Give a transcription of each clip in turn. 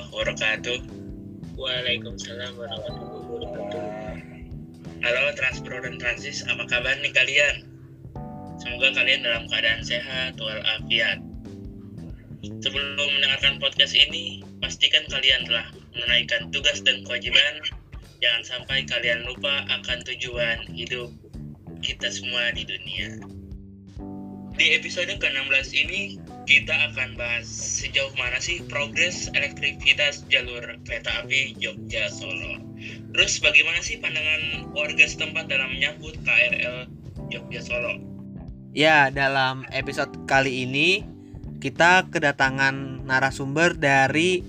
Warahmatullahi wabarakatuh. Waalaikumsalam warahmatullahi wabarakatuh. Halo Transpro dan Transis, apa kabar nih kalian? Semoga kalian dalam keadaan sehat walafiat. Sebelum mendengarkan podcast ini, pastikan kalian telah menunaikan tugas dan kewajiban. Jangan sampai kalian lupa akan tujuan hidup kita semua di dunia. Di episode ke-16 ini, kita akan bahas sejauh mana sih progres elektrikitas jalur kereta api Jogja Solo. Terus bagaimana sih pandangan warga setempat dalam menyambut KRL Jogja Solo? Ya, dalam episode kali ini kita kedatangan narasumber dari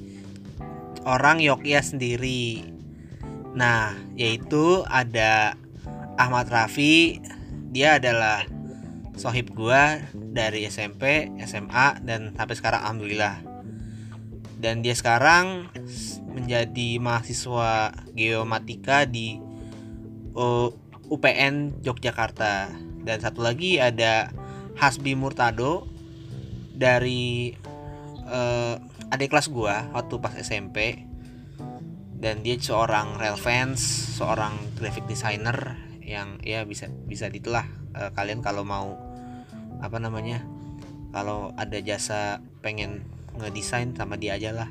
orang Yogya sendiri. Nah, yaitu ada Ahmad Raffi. Dia adalah sohib gua dari SMP, SMA dan sampai sekarang alhamdulillah. Dan dia sekarang menjadi mahasiswa geomatika di uh, UPN Yogyakarta. Dan satu lagi ada Hasbi Murtado dari uh, adik kelas gua waktu pas SMP dan dia seorang real fans, seorang graphic designer yang ya bisa bisa ditulah uh, kalian kalau mau apa namanya kalau ada jasa pengen ngedesain sama dia aja lah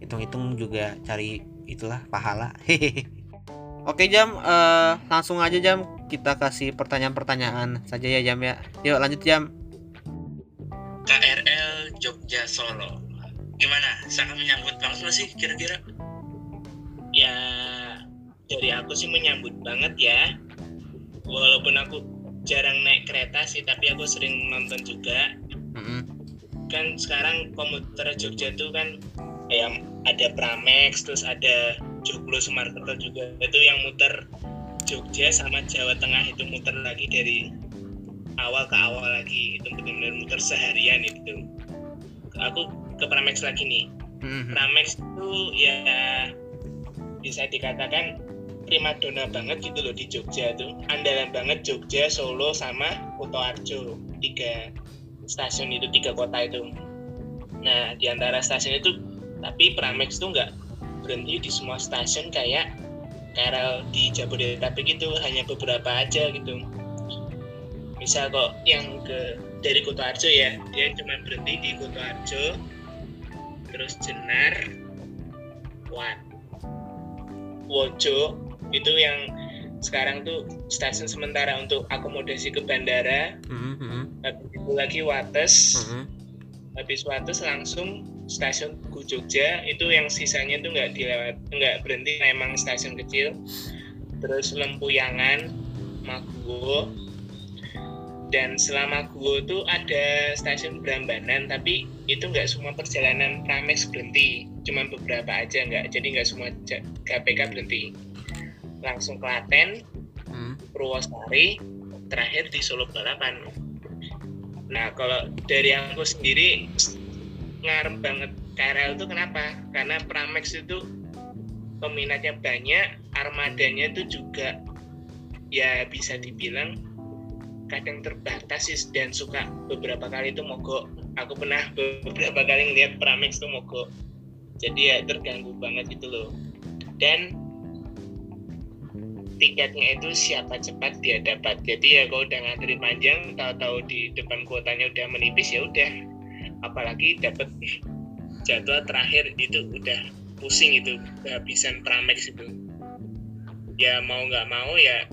hitung-hitung juga cari itulah pahala hehehe oke jam uh, langsung aja jam kita kasih pertanyaan-pertanyaan saja ya jam ya yuk lanjut jam KRL Jogja Solo. Gimana? Sangat menyambut banget sih kira-kira? Ya dari aku sih menyambut banget ya. Walaupun aku jarang naik kereta sih, tapi aku sering nonton juga. Mm-mm. Kan sekarang komuter Jogja tuh kan ya ada Pramex, terus ada Joglo Sumarkerto juga. Itu yang muter Jogja sama Jawa Tengah itu muter lagi dari awal ke awal lagi itu benar-benar muter seharian itu aku ke Pramex lagi nih Mhm. Pramex itu ya bisa dikatakan primadona banget gitu loh di Jogja tuh. Andalan banget Jogja Solo sama Kutoarjo tiga stasiun itu tiga kota itu. Nah di antara stasiun itu tapi Pramex tuh nggak berhenti di semua stasiun kayak KRL di Jabodetabek itu hanya beberapa aja gitu. Misal kok yang ke dari Kutoarjo ya. Dia cuma berhenti di Kutoarjo. Terus Jenar Wat Wojo itu yang sekarang tuh stasiun sementara untuk akomodasi ke bandara. Mhm, mhm, habis itu lagi Wates. Mhm. habis Wates langsung stasiun Tugu Jogja. Itu yang sisanya tuh nggak dilewat nggak berhenti emang stasiun kecil. Terus Lempuyangan Maguwo. Dan selama Guwo tuh ada stasiun Brambanan tapi itu nggak semua perjalanan Pramex berhenti. Cuma beberapa aja nggak jadi nggak semua KPK berhenti langsung Klaten Mhm. Purwosari terakhir di Solo Balapan. Nah kalau dari aku sendiri ngarep banget KRL itu kenapa? Karena Pramex itu peminatnya banyak armadanya itu juga ya bisa dibilang kadang terbatas sih dan suka beberapa kali itu mogok. Aku pernah beberapa kali ngeliat Pramex tuh mogok. Jadi ya terganggu banget itu loh. Dan tiketnya itu siapa cepat dia dapat. Jadi ya kalau udah ngantri panjang tahu-tahu di depan kuotanya udah menipis ya udah. Apalagi dapat jadwal terakhir itu udah pusing itu kehabisan Pramex itu. Ya mau nggak mau ya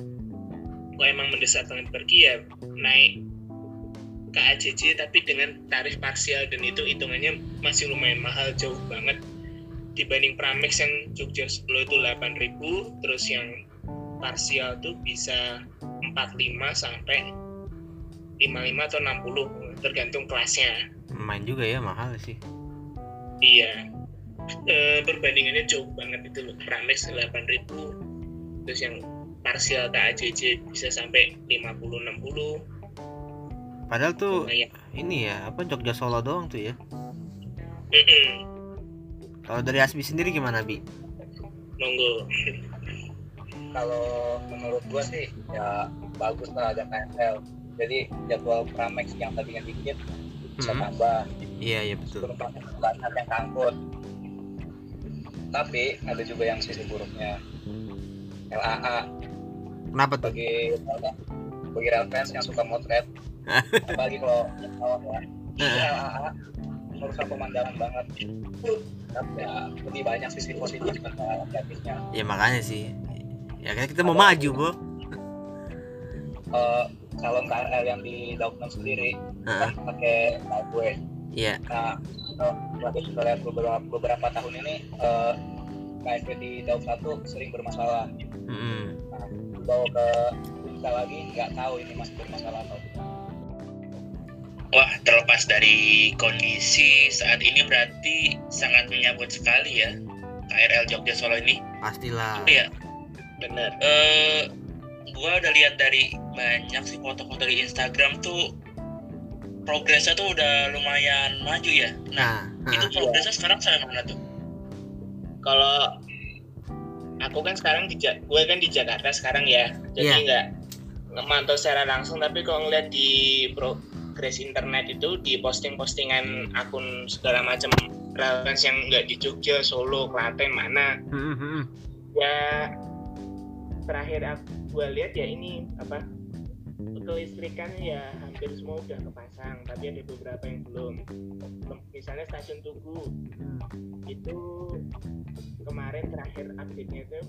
kok emang mendesak banget pergi ya naik ke tapi dengan tarif parsial dan itu hitungannya masih lumayan mahal jauh banget. Dibanding Pramex yang Jogja 10 itu 8.000 terus yang parsial tuh bisa 45 sampai 55 atau 60 tergantung kelasnya. Main juga ya mahal sih. Iya. E, perbandingannya jauh banget itu loh Pramex 8000 terus yang parsial ke AJJ bisa sampai 50-60 padahal tuh lumayan. ini ya apa Jogja Solo doang tuh ya? Kalau dari Asbi sendiri gimana bi? Monggo kalau menurut gua sih ya bagus lah ada KRL jadi jadwal Pramex yang tadinya dikit bisa Hmm. tambah Iya iya betul. banyak yang angkut tapi ada juga yang sisi buruknya LAA Kenapa tuh? bagi bagi fans yang suka motret apalagi kalau kalau ya. LAA merusak pemandangan banget tapi ya lebih banyak sisi positif dan negatifnya Ya makanya sih. Ya kan kita mau maju, Bo. Eh, calon KRL yang di Dauphine sendiri Heeh. kan pakai highway Iya. nah kalau kita sudah lihat beberapa, beberapa tahun ini eh, KFW di Daup 1 sering bermasalah Mm-mm. nah dibawa ke kita lagi nggak tahu ini masih bermasalah atau tidak Wah, terlepas dari kondisi saat ini berarti sangat menyambut sekali ya KRL Jogja Solo ini. Pastilah. Iya, bener eh gua udah lihat dari banyak sih foto-foto di Instagram tuh progresnya tuh udah lumayan maju ya. Nah, Nah, itu heeh. progresnya sekarang sampai mana tuh? kalau aku kan sekarang di gue kan di Jakarta sekarang ya jadi Iya. nggak ngemantau secara langsung tapi kalau ngeliat di progres internet itu di posting-postingan akun segala macam relevance yang nggak di Jogja, Solo, Klaten mana Mm-mm, mm-mm. ya terakhir aku gue lihat ya ini apa kelistrikan ya hampir semua udah kepasang tapi ada beberapa yang belum. Misalnya stasiun Tugu itu kemarin terakhir update-nya itu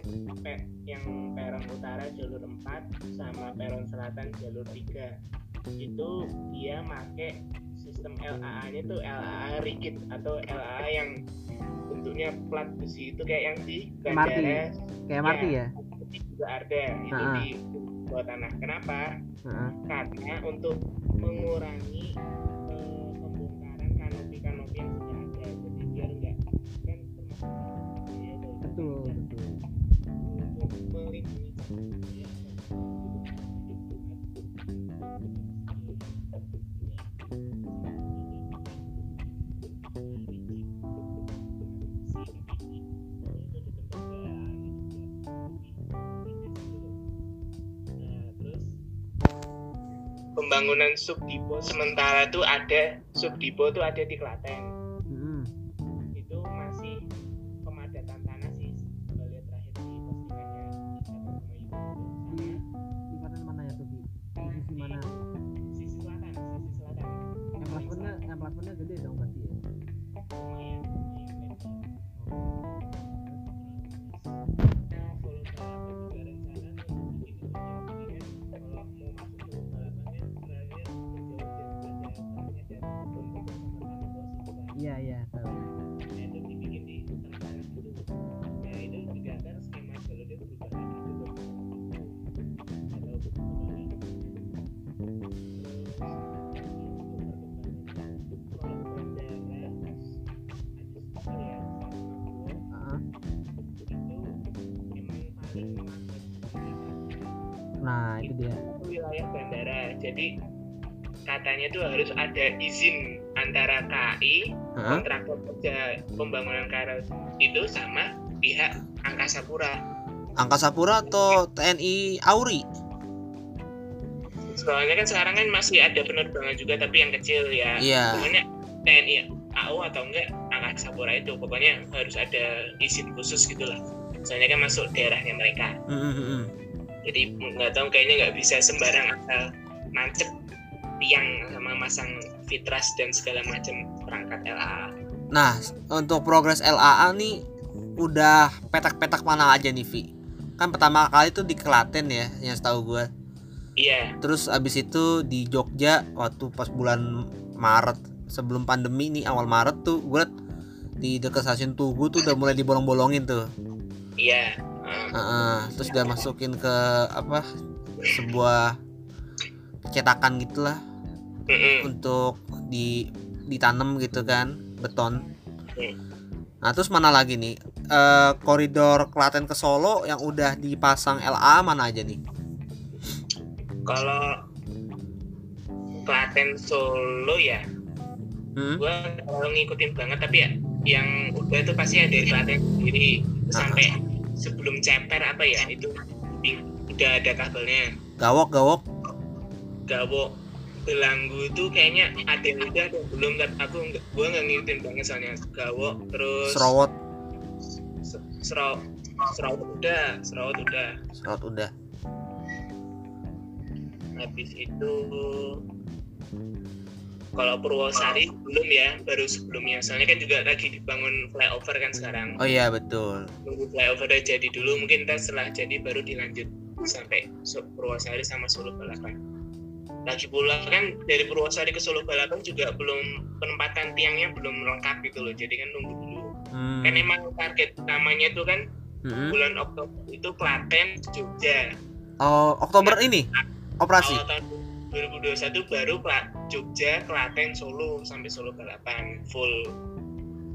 pe- yang peron utara jalur 4 sama peron selatan jalur 3 itu dia make sistem LAA nya tuh LAA rigid atau LAA yang bentuknya plat besi itu kayak yang di bandara Kayak MRT ya? Itu juga ada itu Ha-ha. di bawah tanah kenapa Heeh. karena untuk mengurangi eh, pembongkaran kanopi-kanopi yang sudah ada jadi biar enggak kan termasuk Betul, betul. untuk melindungi pembangunan subdipo. Sementara tuh ada subdipo tuh ada di Klaten Jadi katanya tuh harus ada izin antara KAI kontraktor kerja pembangunan KRL itu sama pihak Angkasa Pura. Angkasa Pura atau TNI Auri? Soalnya kan sekarang kan masih ada penerbangan juga tapi yang kecil ya. Iya. Pokoknya TNI AU atau enggak Angkasa Pura itu pokoknya harus ada izin khusus gitu lah. Soalnya kan masuk daerahnya mereka. Mm-mm. Jadi nggak tahu kayaknya nggak bisa sembarang asal nancep tiang sama masang fitras dan segala macam perangkat LAA. Nah, untuk progres LAA nih udah petak-petak mana aja nih, Vi? Kan pertama kali tuh di Klaten ya, yang setahu gue. Iya, Terus abis itu di Jogja waktu pas bulan Maret sebelum pandemi nih awal Maret tuh gue di dekat stasiun Tugu tuh udah mulai dibolong-bolongin tuh. iya. Ah, Heeh, terus udah masukin ke apa sebuah cetakan gitulah mm-mm. untuk di ditanam gitu kan beton. Hmm. Nah terus mana lagi nih Eh, koridor Klaten ke Solo yang udah dipasang LA mana aja nih? Kalau Klaten Solo ya, Hmm? gue kalau ngikutin banget tapi ya yang udah itu pasti ada di Klaten sendiri sampai sebelum ceper apa ya itu udah ada kabelnya Gawok gawok. Gawok Belanggu itu kayaknya ada yang udah ada belum. Kan aku nggak gua nggak ngikutin banget soalnya. Gawo terus Serowot, Se- Seraw Serawat udah Serawat udah. Serowot udah. habis itu kalau Purwosari belum ya baru sebelumnya. Soalnya kan juga lagi dibangun flyover kan sekarang. Oh iya betul. nunggu flyover udah jadi dulu. Mungkin ntar setelah jadi baru dilanjut sampai Purwosari sama Solo Balapan lagi pula kan dari Purwosari ke Solo Balapan juga belum penempatan tiangnya belum lengkap gitu loh jadi kan nunggu dulu Hmm. kan emang target utamanya itu kan Mm-mm. bulan Oktober itu Klaten Jogja Oh Oktober ini operasi. awal tahun 2021 baru Jogja Klaten Solo sampai Solo Balapan full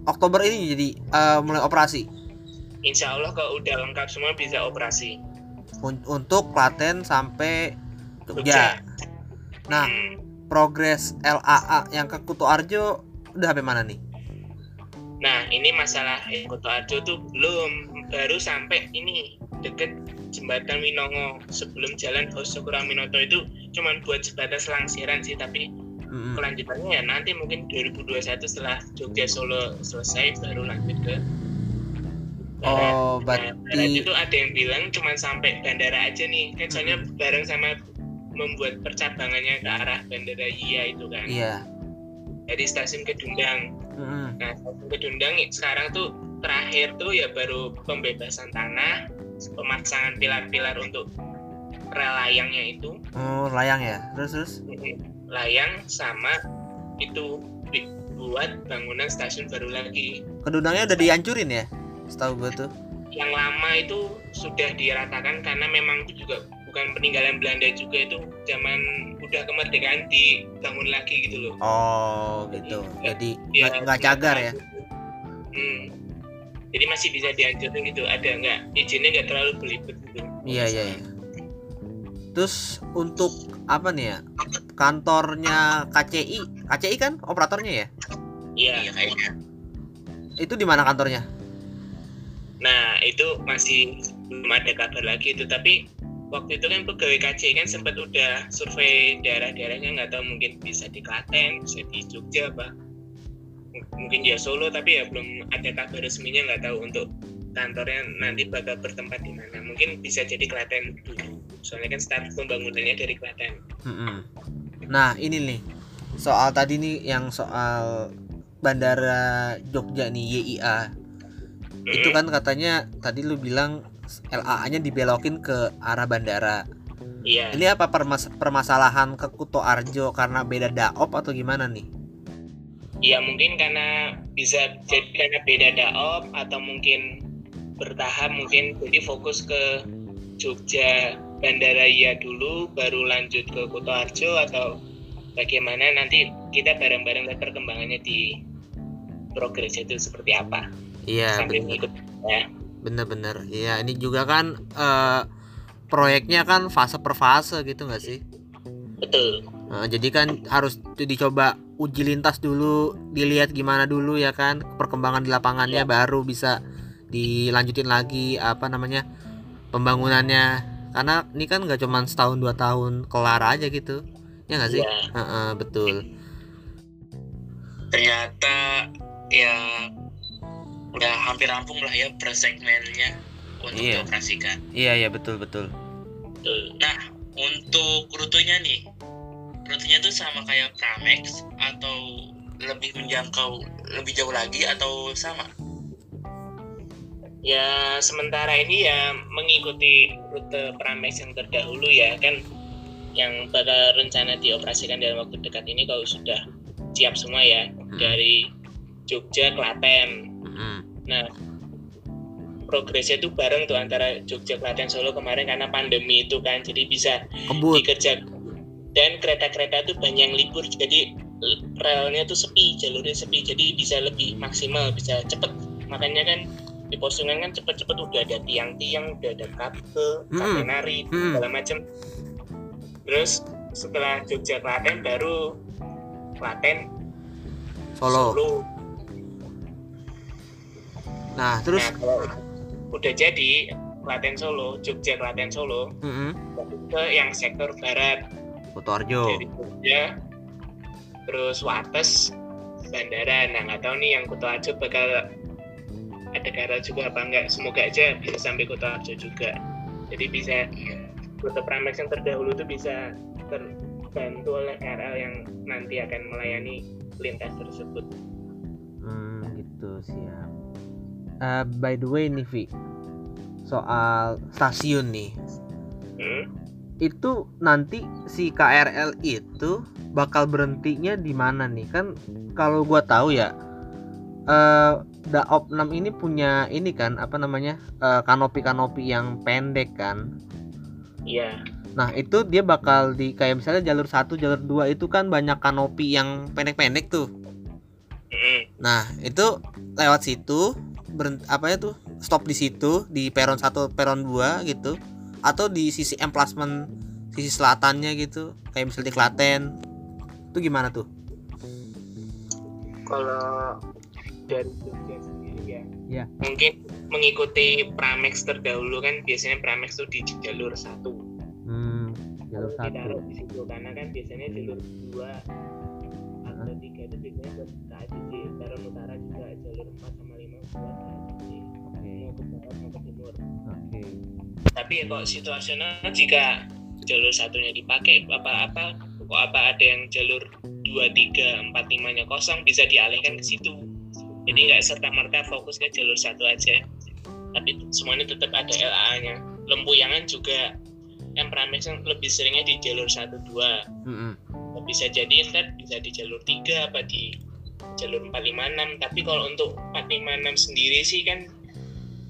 Oktober ini jadi eh, mulai operasi Insya Allah kalau udah lengkap semua bisa operasi Un- untuk Klaten sampai Jogja. Nah, Hmm. progres LAA yang ke Kuto Arjo udah sampai mana nih? Nah, ini masalah Kuto Arjo tuh belum baru sampai ini deket jembatan Winongo sebelum jalan Hoso Kuraminoto itu cuman buat jembatan selangsiran sih tapi Mm-mm. kelanjutannya ya nanti mungkin 2021 setelah Jogja Solo selesai baru lanjut ke. Oh, Nah, berarti itu ada yang bilang cuman sampai bandara aja nih kan soalnya bareng sama membuat percabangannya ke arah bandara Iya itu kan iya. dari stasiun Kedundang Mm-mm. Nah, stasiun Kedundang sekarang tuh terakhir tuh ya baru pembebasan tanah, pemasangan pilar-pilar untuk rel layangnya itu, Oh, layang ya. Terus terus. layang sama itu buat bangunan stasiun baru lagi. Kedundangnya udah dihancurin ya? Setahu gue tuh. Yang lama itu sudah diratakan karena memang itu juga bukan peninggalan Belanda juga itu zaman udah kemerdekaan dibangun lagi gitu loh. Oh, gitu. Jadi Ya, nggak nggak cagar ya? Hmm. Jadi masih bisa dihancurin gitu. Ada nggak izinnya nggak terlalu belibet gitu. Iya iya. iya. Terus untuk apa nih ya? Kantornya KCI, KCI kan operatornya ya? Iya. Iya kayaknya. Itu di mana kantornya? Nah itu masih belum ada kabar lagi itu. Tapi waktu itu kan pegawai KC kan sempat udah survei daerah-daerahnya nggak tahu mungkin bisa di Klaten, bisa di Jogja apa mungkin dia Solo tapi ya belum ada kabar resminya nggak tahu untuk kantornya nanti bakal bertempat di mana. Mungkin bisa jadi Klaten dulu. Soalnya kan start pembangunannya dari Klaten. Mm-mm. Nah ini nih soal tadi nih yang soal bandara Jogja nih YIA itu kan katanya tadi lu bilang LAA-nya dibelokin ke arah bandara. Iya. Ini apa permas- permasalahan ke Kuto Arjo karena beda daop atau gimana nih? Ya mungkin karena bisa jadi karena beda daop atau mungkin bertahap mungkin jadi fokus ke Jogja Bandara Iya dulu baru lanjut ke Kuto Arjo atau bagaimana nanti kita bareng-bareng lihat perkembangannya di progres itu seperti apa Iya sambil bener ikut ya bener-bener. Iya ini juga kan eh, proyeknya kan fase per fase gitu nggak sih? betul Nah, jadi kan harus dicoba uji lintas dulu, dilihat gimana dulu ya kan perkembangan di lapangannya baru bisa dilanjutin lagi apa namanya pembangunannya. Karena ini kan nggak cuma setahun dua tahun kelar aja gitu, ya nggak sih? ya Heeh, betul. Ternyata ya udah hampir rampung lah ya per segmennya untuk Iya. dioperasikan. Iya iya betul betul. betul Nah, untuk rutenya nih, rutenya tuh sama kayak Pramex atau lebih menjangkau lebih jauh lagi atau sama? ya sementara ini ya mengikuti rute Pramex yang terdahulu ya kan yang bakal rencana dioperasikan dalam waktu dekat ini kalau sudah siap semua ya dari Jogja Klaten Mm-mm. Nah progresnya itu bareng tuh antara Jogja Klaten Solo kemarin karena pandemi itu kan jadi bisa Kebut. dikerja dan kereta-kereta tuh banyak yang libur jadi relnya tuh sepi jalurnya sepi jadi bisa lebih maksimal bisa cepet makanya kan di postingan kan cepet-cepet udah ada tiang-tiang udah ada kabel Mm-mm. katenari Mm-mm. segala macem terus setelah Jogja Klaten baru Klaten Solo. Solo Nah terus, nah kalau udah jadi Klaten Solo Jogja Klaten Solo Mm-mm. ke yang sektor barat Kutoarjo. dari Jogja terus Wates bandara nah nggak tahu nih yang Kutoarjo bakal ada KRL juga apa enggak semoga aja bisa sampai Kutoarjo juga jadi bisa rute Pramex yang terdahulu itu bisa terbantu oleh KRL yang nanti akan melayani lintas tersebut Hmm, gitu siap. Eh, by the way nih Vi, soal stasiun nih, hmm? itu nanti si KRL itu bakal berhentinya di mana nih? Kan kalau gua tahu ya, eh Daop 6 ini punya ini kan apa namanya eh, kanopi-kanopi yang pendek kan. iya Nah itu dia bakal di kayak misalnya jalur satu, jalur 2 itu kan banyak kanopi yang pendek-pendek tuh. Hmm. Nah, itu lewat situ berhenti, apa ya tuh? Stop di situ di peron 1, peron 2 gitu. Atau di sisi emplasment sisi selatannya gitu. Kayak misalnya di Klaten. Itu gimana tuh? kalau dari Jogja sendiri ya Ya. mungkin mengikuti Pramex terdahulu kan biasanya Pramex tuh di jalur satu Hmm, jalur ditaruh satu. di situ karena kan biasanya jalur dua atau tiga itu biasanya buat ACC Taruh Utara juga jalur empat sama tapi ya kok situasional jika jalur satunya dipakai apa apa kok apa ada yang jalur dua tiga empat limanya kosong bisa dialihkan ke situ? Jadi nggak serta merta fokus ke jalur satu aja. Tapi semuanya tetap ada LA nya lempuyangan juga yang lebih seringnya di jalur satu dua. Bisa jadi ntar bisa di jalur tiga apa di jalur 456 tapi kalau untuk 456 sendiri sih kan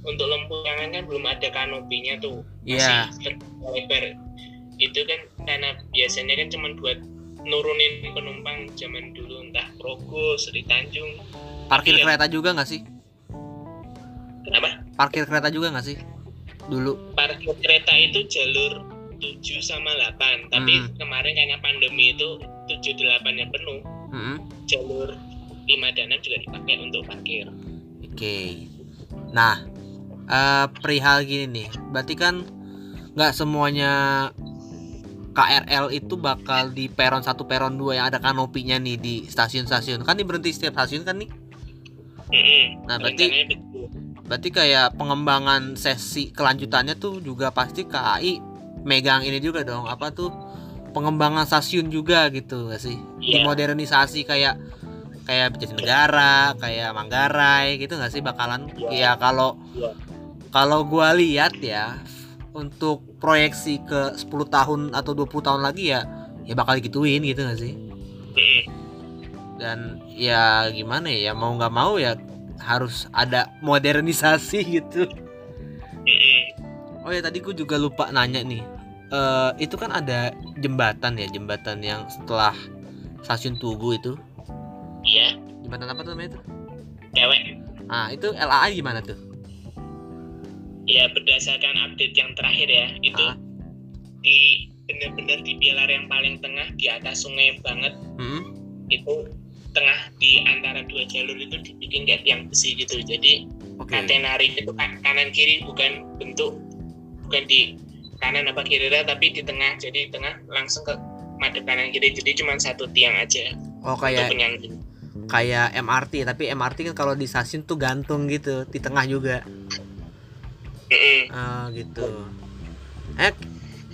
untuk lempuyangan kan belum ada kanopinya tuh Iya. masih terbuka lebar itu kan karena biasanya kan cuma buat nurunin penumpang zaman dulu entah Progo, Sri Tanjung Parkir Iya. kereta juga nggak sih? kenapa? Parkir kereta juga nggak sih? Dulu. parkir kereta itu jalur 7 sama 8 tapi Hmm. kemarin karena pandemi itu 7 8 nya penuh Mm-mm. jalur 5 dan 6 juga dipakai untuk parkir Oke. Nah, eh, perihal gini nih, berarti kan nggak semuanya KRL itu bakal di peron 1 peron 2 yang ada kanopinya nih di stasiun-stasiun. Kan ini berhenti setiap stasiun kan nih? Mm-mm. Nah, berarti-. Berarti kayak pengembangan sesi kelanjutannya tuh juga pasti KAI megang ini juga dong, apa tuh? Pengembangan stasiun juga gitu gak sih? Iya. Dimodernisasi kayak kayak Jatinegara, kayak Manggarai gitu nggak sih bakalan? Ya Iya. kalau Iya. kalau gua lihat ya untuk proyeksi ke 10 tahun atau 20 tahun lagi ya ya bakal gituin gitu gak sih? Dan ya gimana ya mau nggak mau ya harus ada modernisasi gitu. Oh ya tadi gue juga lupa nanya nih. Eh itu kan ada jembatan ya, jembatan yang setelah stasiun Tugu itu. Iya, Jembatan apa tuh namanya itu? cewek. Ah, itu LAA gimana tuh? Ya berdasarkan update yang terakhir ya, itu Ah. di benar-benar di pilar yang paling tengah di atas sungai banget Hmm? itu tengah di antara dua jalur itu dibikin kayak tiang besi gitu. Jadi Oke. katenari itu kan- kanan kiri bukan bentuk bukan di kanan apa kiri tapi di tengah. Jadi di tengah langsung ke madep kanan kiri. Jadi cuma satu tiang aja Oh kayak penyangga. Kayak MRT, tapi MRT kan kalau di stasiun tuh gantung gitu, di tengah juga. Mm-mm. Ah, gitu. Eh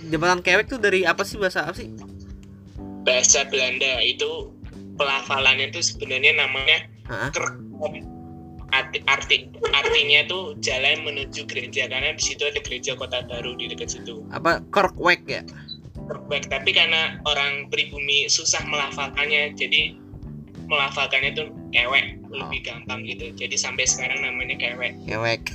jembatan kewek tuh dari apa sih bahasa apa sih? bahasa Belanda itu pelafalannya itu sebenarnya namanya Hah? kerkom arti, arti artinya tuh jalan menuju gereja karena di situ ada gereja kota baru di dekat situ Apa Kerkwek ya? Kerkwek tapi karena orang pribumi susah melafalkannya jadi melafalkannya tuh kewek lebih gampang gitu jadi sampai sekarang namanya kewek Kewek.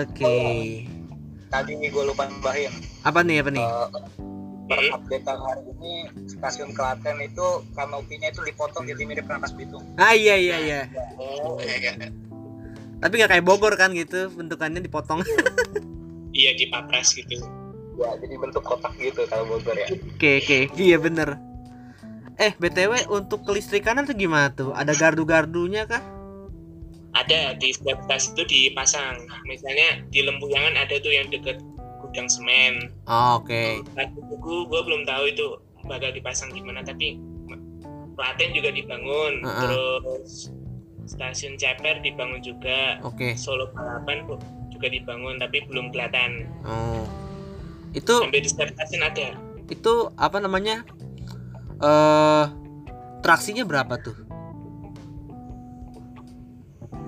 Oke. tadi gue lupa nambahin Apa nih apa nih? Eh, per update hari ini stasiun Klaten itu kanopinya itu dipotong jadi mirip Rangkas Bitung Ah iya iya iya. oh iya Tapi nggak kayak Bogor kan gitu, bentukannya dipotong. iya di papras gitu ya jadi bentuk kotak gitu kalau Bogor ya Oke oke, iya bener. Eh btw untuk kelistrikan tuh gimana tuh? Ada gardu-gardunya kah? ada di setiap stasiun itu dipasang misalnya di Lempuyangan ada tuh yang deket gudang semen Oh, Oke. Tapi buku gue belum tahu itu bakal dipasang gimana tapi Klaten juga dibangun Heeh. terus stasiun Ceper dibangun juga Oke. Solo Balapan juga dibangun tapi belum kelihatan Oh. Itu sampai ada itu apa namanya? Eh traksinya berapa tuh?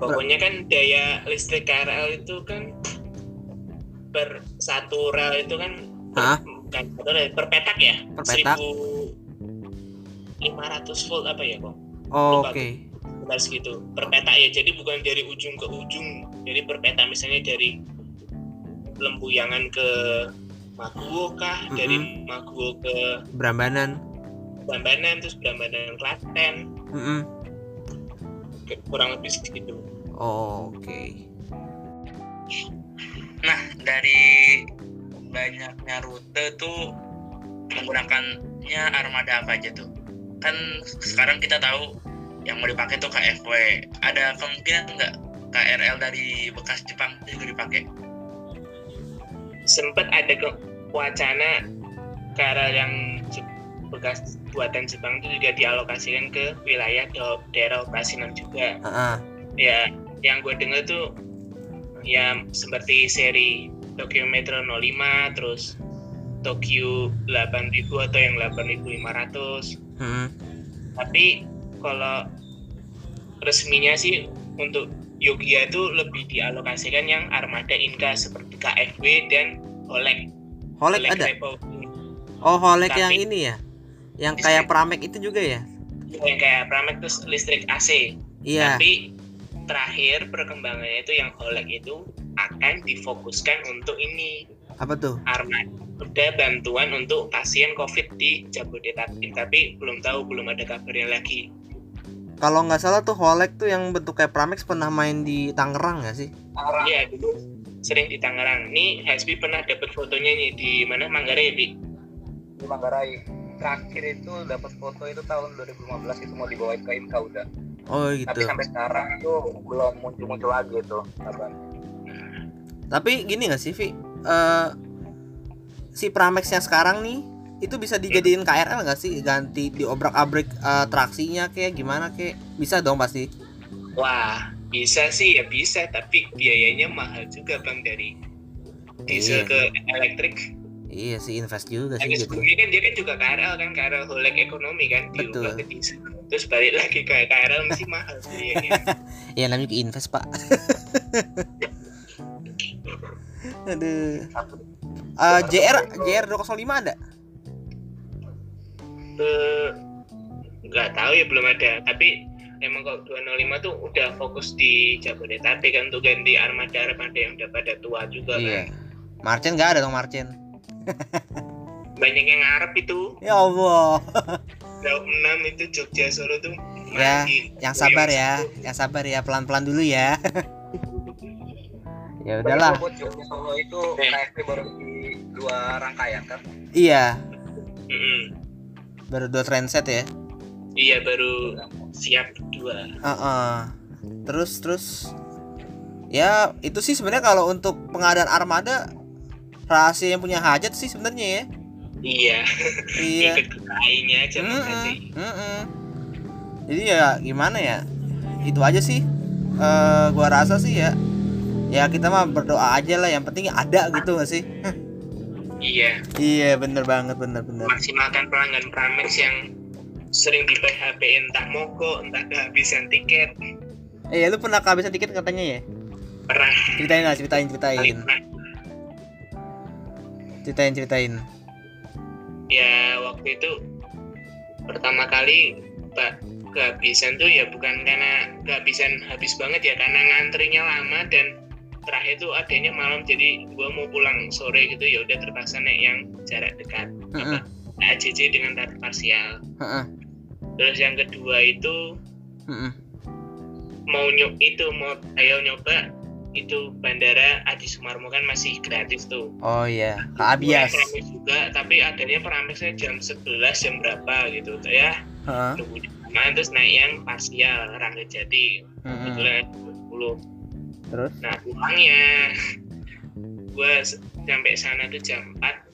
pokoknya kan daya listrik KRL itu kan per satu rel itu kan Hah? kan satu rel, per petak ya Per petak? 1500 volt apa ya kok Oh, Oke. sekitar segitu per petak ya jadi bukan dari ujung ke ujung jadi per petak misalnya dari Lempuyangan ke Maguwo kah dari Maguwo ke Brambanan. Brambanan terus Brambanan Klaten Mm-mm. ke- kurang lebih segitu Oh, Oke. Nah, dari banyaknya rute tuh menggunakannya armada apa aja tuh? Kan sekarang kita tahu yang mau dipakai tuh KFW. Ada kemungkinan nggak KRL dari bekas Jepang juga dipakai? Sempat ada ke wacana KRL yang bekas buatan Jepang itu juga dialokasikan ke wilayah da- daerah operasi 6 juga Heeh. ya yang gue dengar tuh ya seperti seri Tokyo Metro 05 terus Tokyo 8000 atau yang 8500 Mm-mm. tapi kalau resminya sih untuk Yogyakarta itu lebih dialokasikan yang armada Inka seperti KFW dan Holek Holek Holek ada. Republic. Oh, Holek Tapi- yang ini ya. Yang Listrik. kayak Pramek itu juga ya? yang kayak Pramek terus listrik AC Iya. tapi terakhir perkembangannya itu yang Holek itu akan difokuskan untuk ini Apa tuh? armada bantuan untuk pasien COVID di Jabodetabek tapi belum tahu belum ada kabarnya lagi Kalau nggak salah tuh Holek tuh yang bentuk kayak Pramex pernah main di Tangerang nggak sih? Tangerang. Iya dulu sering di Tangerang. Nih Hasbi pernah dapat fotonya nih di mana? Manggarai ya Bi? Di Manggarai. Terakhir itu dapat foto itu tahun 2015 itu mau dibawain ke IMKA udah. Oh tapi gitu. sampai sekarang itu belum muncul-muncul lagi itu Tapi gini nggak sih, Vi? Eh, si Pramex yang sekarang nih itu bisa dijadiin KRL nggak sih? Ganti diobrak-abrik eh, traksinya kayak gimana kayak? Bisa dong pasti. Wah bisa sih ya bisa tapi biayanya mahal juga bang dari diesel Iya. ke elektrik Iya sih invest juga sih gitu. kan dia kan juga KRL kan KRL Holek ekonomi kan diubah Betul. ke diesel terus balik lagi ke KRL mesti mahal biayanya Ya namanya juga invest pak. Aduh. Eh, JR JR 205 ada? Eh, nggak tahu ya belum ada tapi emang kalau 205 tuh udah fokus di Jabodetabek kan untuk ganti armada-armada yang udah pada tua juga Iya. kan Marchen nggak ada dong Marchen. banyak yang ngarep itu Ya Allah. Daup 6 itu Jogja Solo tuh Ya, masih Yang sabar ya, satu. yang sabar ya, pelan-pelan dulu ya. ya udahlah. Jogja Solo itu Eh. KFW baru di dua rangkaian kan Iya, Mm-mm. Baru dua transit ya. iya baru siap dua Heeh. Terus terus ya itu sih sebenarnya kalau untuk pengadaan armada rahasia yang punya hajat sih sebenarnya ya. iya Iya. ikut ke KAI-nya aja Mm-mm, makasih mm-mm. Jadi ya gimana ya? Itu aja sih. Eh gua rasa sih ya. Ya kita mah berdoa aja lah. Yang penting ada gitu gak sih? iya iya bener banget bener bener. maksimalkan pelanggan Pramex yang sering di PHP entah mogok entah kehabisan tiket Eh lu pernah kehabisan tiket katanya ya? pernah Ceritain lah ceritain ceritain pernah ceritain ceritain. ya waktu itu pertama kali pak kehabisan tuh ya bukan karena kehabisan habis banget ya karena ngantrinya lama dan terakhir tuh adanya malam jadi gua mau pulang sore gitu ya udah terpaksa naik yang jarak dekat Heeh. ACC dengan tarif parsial Heeh. terus yang kedua itu heeh. mau nyob itu mau ayo nyoba itu bandara Adi Sumarmo kan masih gratis tuh Oh iya, Kak Abias. Juga tapi adanya Pramexnya jam 11 jam berapa gitu ya Heeh. tunggu di mana terus naik yang parsial Jati heeh. kebetulan 10 Terus? nah pulangnya gua s- sampai sana tuh jam 4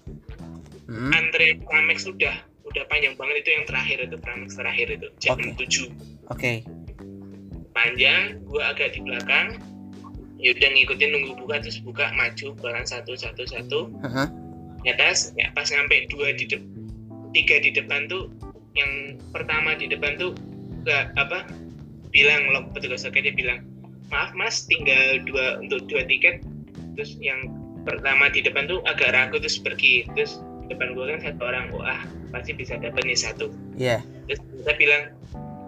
Hmm. antre Pramex udah udah panjang banget itu yang terakhir itu Pramex terakhir itu jam Oke. 7 Oke. panjang gua agak di belakang ya udah ngikutin nunggu buka terus buka maju pelan satu satu satu Heeh. ya ya pas sampai dua di depan tiga di depan tuh yang pertama di depan tuh gak apa bilang loh petugas oke dia bilang maaf mas tinggal dua untuk dua tiket terus yang pertama di depan tuh agak ragu terus pergi terus depan gua kan satu orang wah pasti bisa dapat nih satu Iya. terus kita bilang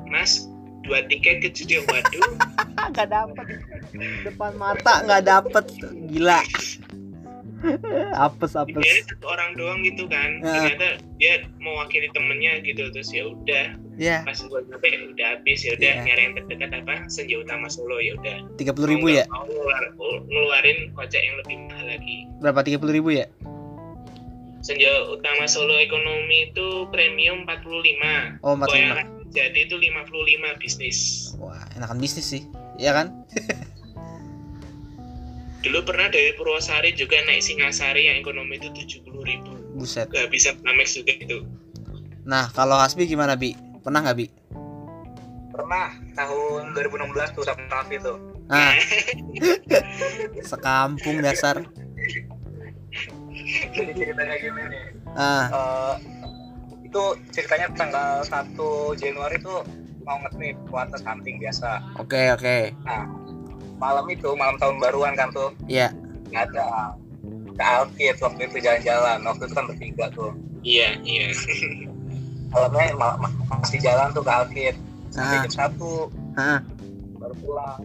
mas dua tiket ke judi waduh Nggak dapet. Depan mata nggak dapet. Gila. Apes apes. Ini satu orang doang gitu kan Ya. ternyata dia mewakili temennya gitu terus ya udah Ya. pas gue sampai udah habis ya udah Iya. nyari yang terdekat apa senja utama Solo ya udah Tiga puluh ribu ya. mau ngeluar, ngeluarin kocek yang lebih mahal lagi Berapa tiga puluh ribu ya? senja utama Solo ekonomi itu premium 45 Oh empat yang lima. jadi itu 55 bisnis Wah enakan bisnis sih. Iya kan? dulu pernah dari Purwosari juga naik Singasari yang ekonomi itu 70 ribu Buset. gak bisa Pramex juga itu Nah kalau Hasbi gimana bi? Pernah nggak bi? pernah tahun 2016 tuh sama Raffi tuh Nah. Sekampung dasar. jadi ceritanya gini nih Ah. Eh, itu ceritanya tanggal 1 Januari tuh mau nge-trip ke atas hunting biasa Oke oke. nah malam itu malam tahun baruan kan tuh Iya. nggak ada ke Alkit waktu itu jalan-jalan waktu itu kan bertiga tuh iya iya malamnya ma- ma- masih jalan tuh ke Alkit Ah. sampai jam satu Ah. baru pulang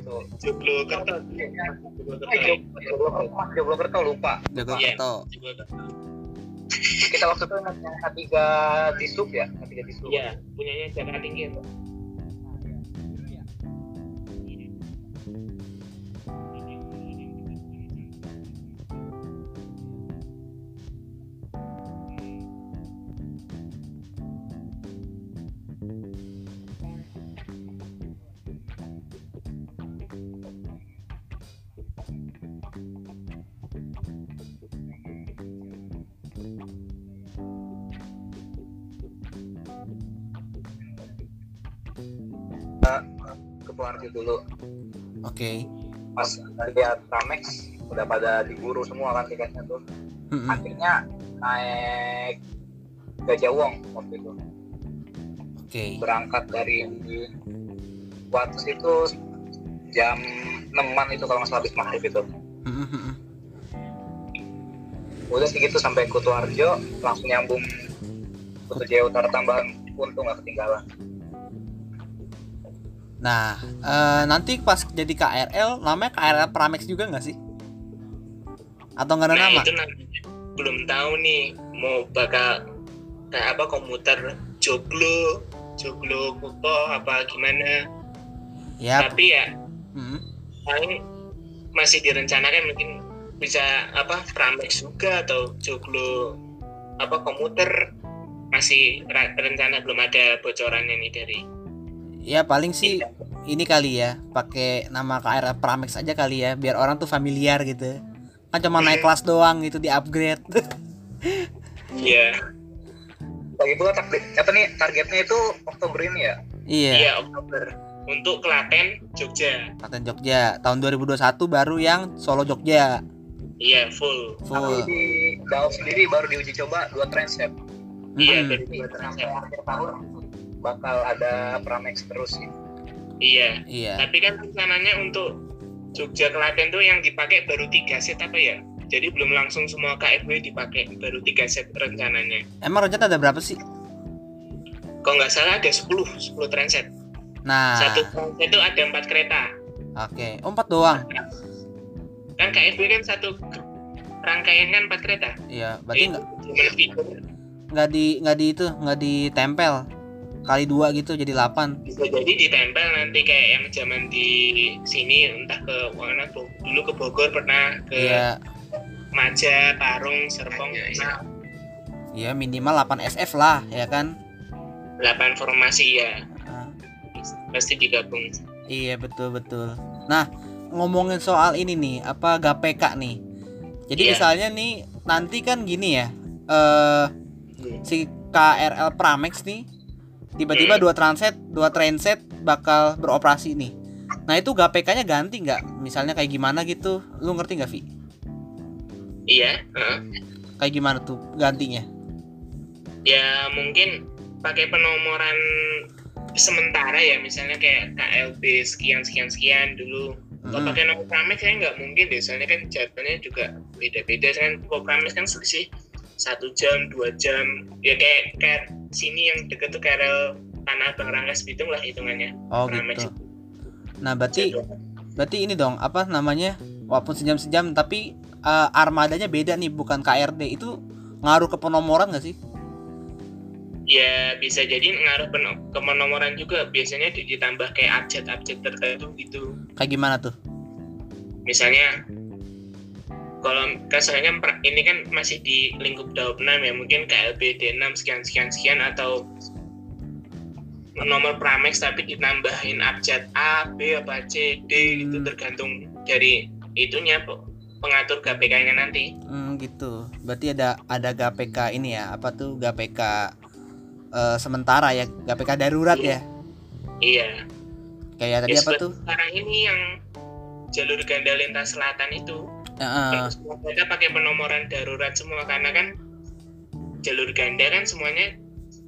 itu. Joglo Kerto Eh, Joglo Joglo Kerto lupa. Iya. Kerto. Joglo Kerto kita waktu itu yang K3 di sub ya? K3 di sub iya punyanya Jakarta Tinggi itu Pularjo dulu Oke. pas lihat Ramex udah pada diburu semua kan tiketnya tuh Mm-mm. akhirnya naik Gajah Wong waktu itu Oke. berangkat dari Wates itu jam 6 itu kalau nggak salah habis maghrib itu mm-mm. udah segitu sampai Kutuarjo langsung nyambung Kutu Jaya Utara tambahan untung nggak ketinggalan Nah, eh, nanti pas jadi KRL namanya KRL Pramex juga nggak sih? Atau nggak ada nah nama? itu nanti belum tahu nih mau bakal kayak apa komuter joglo joglo kuto apa gimana Ya. tapi ya mm, paling masih direncanakan mungkin bisa apa pramex juga atau joglo apa komuter masih rencana belum ada bocorannya nih dari ya paling sih ini kali ya, pakai nama KRL Pramex aja kali ya, biar orang tuh familiar gitu. Kan cuma naik kelas doang gitu di upgrade. iya lagi pula target apa nih targetnya itu Oktober ini ya iya, iya Oktober untuk Klaten Jogja Klaten Jogja. Tahun 2021 baru yang Solo Jogja. iya full tapi Full. di Daob sendiri baru diuji coba dua transit iya Mm-mm. dari akhir tahun bakal ada Pramex terus sih iya Iya. tapi kan rencananya untuk Jogja Klaten tuh yang dipakai baru tiga set apa ya jadi belum langsung semua KFW dipakai baru tiga set rencananya Emang rencana ada berapa sih? kalau nggak salah ada 10 10 transit Nah, satu transit itu ada empat kereta oke. Oh, empat doang. kan KFW kan satu rangkaian kan empat kereta Iya, berarti nggak nggak di nggak di itu nggak ditempel kali dua gitu jadi 8 bisa jadi ditempel nanti kayak yang zaman di sini entah ke mana tuh dulu ke Bogor pernah ke Iya, Maja, Parung, Serpong, nah, iya minimal 8 SF lah, ya kan? 8 formasi ya Ah, pasti digabung. iya betul betul. Nah, ngomongin soal ini nih, apa GPK nih. Jadi Iya. misalnya nih nanti kan gini ya, eh si KRL Pramex nih tiba-tiba Hmm. dua transit, dua transit bakal beroperasi nih. Nah itu GPK-nya ganti nggak? Misalnya kayak gimana gitu? Lu ngerti nggak Vi? Iya, heeh. Kayak gimana tuh gantinya? ya mungkin pakai penomoran sementara ya misalnya kayak KLB sekian sekian sekian dulu. Kalau Mm-mm. pakai nomor Pramex saya nggak mungkin deh, soalnya kan jadwalnya juga beda-beda kan. Kalau Pramex kan selisih satu jam, dua jam, ya kayak kayak sini yang deket tuh KRL Tanah Abang Rangkas Bitung lah hitungannya. Oh gitu. Nah berarti Jadwal. berarti ini dong apa namanya? Walaupun sejam-sejam tapi eh, armadanya beda nih bukan KRD itu ngaruh ke penomoran nggak sih? ya bisa jadi ngaruh ke penomoran juga biasanya di- ditambah kayak abjad-abjad tertentu gitu Kayak gimana tuh? misalnya kalau soalnya kan ini kan masih di lingkup daup 6 ya mungkin KLB D6 sekian sekian sekian atau nomor Pramex tapi ditambahin abjad A, B, apa C, D itu Hmm. tergantung dari itunya pe- pengatur KPK-nya nanti. Hmm gitu. Berarti ada ada GPK ini ya, apa tuh GPK eh, sementara ya, GPK darurat ya. Iya. Kayak tadi Ya, apa tuh? Sekarang ini yang jalur ganda lintas selatan itu Semua mereka pakai penomoran darurat semua karena kan jalur ganda kan semuanya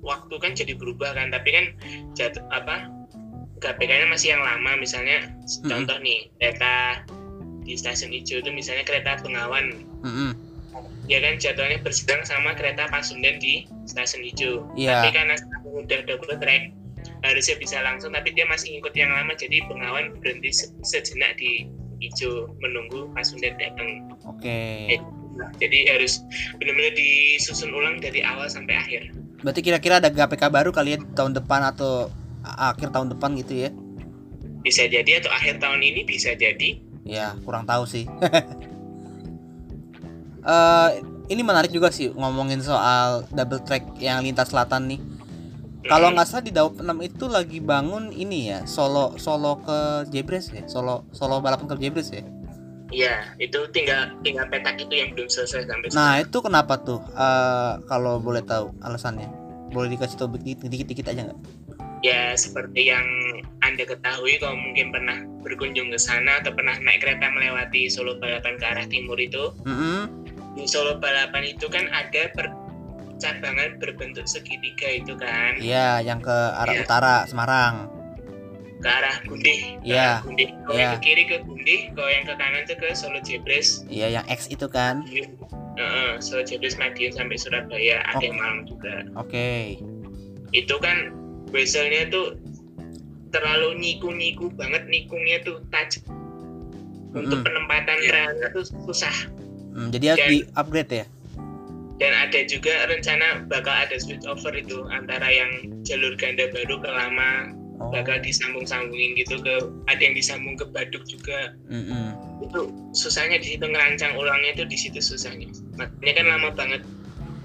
waktu kan jadi berubah kan tapi kan jat, apa KPK-nya masih yang lama misalnya contoh nih kereta di stasiun hijau itu misalnya kereta Bengawan Mm-mm. ya kan jadwalnya berselang sama kereta Pasundan di stasiun hijau Iya. tapi karena udah double track harusnya bisa langsung tapi dia masih ngikut yang lama jadi Bengawan berhenti se- sejenak di hijau menunggu Pasundan datang Oke. jadi harus benar-benar disusun ulang dari awal sampai akhir Berarti kira-kira ada GPK baru kali ya tahun depan atau akhir tahun depan gitu ya? bisa jadi atau akhir tahun ini bisa jadi Ya, kurang tahu sih. Eh, ini menarik juga sih ngomongin soal double track yang lintas selatan nih. Kalau Hmm, nggak salah di Daup 6 itu lagi bangun ini ya, Solo Solo ke Jebres ya, Solo Solo balapan ke Jebres ya. Iya, itu tinggal tinggal petak itu yang belum selesai sampai Nah sekarang. itu kenapa tuh? Eh, kalau boleh tahu alasannya, boleh dikasih tahu dikit-dikit aja nggak? Ya seperti yang anda ketahui kalau mungkin pernah berkunjung ke sana atau pernah naik kereta melewati Solo Balapan ke arah timur itu, Mm-mm. di Solo Balapan itu kan ada percabangan berbentuk segitiga itu kan Iya, yang ke arah Iya. utara Semarang. ke arah Gundih, Iya, Gundih. Kalau yang iya. ke kiri ke Gundih, kalau yang ke kanan tuh ke Solo Jebres. Iya, yang X itu kan. Heeh, Solo Jebres Madiun sampai Surabaya, ada yang Malang juga. Oke. itu kan bezelnya tuh terlalu niku-niku banget nikungnya tuh tajam untuk Mm-mm. penempatan relnya tuh susah Hmm, jadi harus di upgrade ya. Dan ada juga rencana bakal ada switch over itu antara yang jalur ganda baru ke lama Oh. bakal disambung-sambungin gitu ke ada yang disambung ke Baduk juga mm-mm. itu susahnya di situ ngerancang ulangnya itu di situ susahnya makanya kan lama banget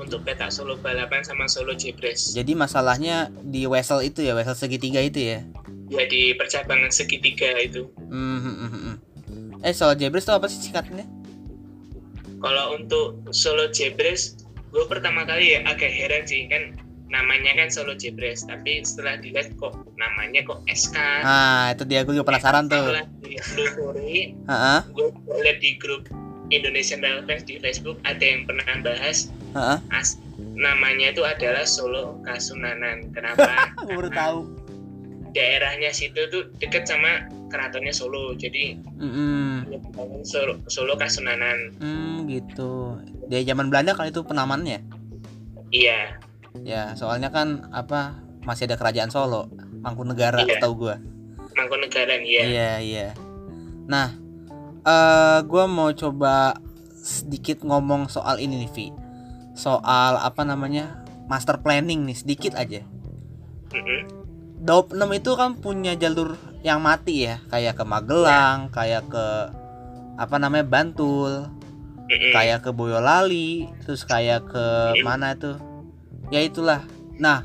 untuk petak Solo balapan sama Solo Jebres Jadi masalahnya di wesel itu ya, wesel segitiga itu ya. ya di percabangan segitiga itu Hmm, hmm, hmm, hmm. Eh, soal Jebres tuh apa sih singkatnya? Kalau untuk Solo Jebres, gue pertama kali ya agak heran sih kan namanya kan Solo Jebres, tapi setelah dilihat kok namanya kok SK. Ah, itu dia gue juga penasaran tuh. Setelah ditelusuri, Heeh, gue lihat di grup Indonesian Fans di Facebook ada yang pernah bahas heeh. as namanya itu adalah Solo Kasunanan. Kenapa? Gue baru tahu. Daerahnya situ tuh deket sama keratonnya Solo jadi Mm-mm. Solo, Solo Kasunanan Hmm, gitu. Dari zaman Belanda kan itu penamannya. iya Ya, soalnya kan apa masih ada kerajaan Solo, Mangkunegara, Iya. tahu gua. Mangkunegaran iya Iya, iya. Nah, eh gua mau coba sedikit ngomong soal ini nih, Vi. Soal apa namanya? Master planning nih sedikit aja. Mm-mm. Daup 6 itu kan punya jalur yang mati ya, kayak ke Magelang, kayak ke apa namanya? Bantul, Mm-mm. kayak ke Boyolali, terus kayak ke mana tuh? Ya itulah. Nah,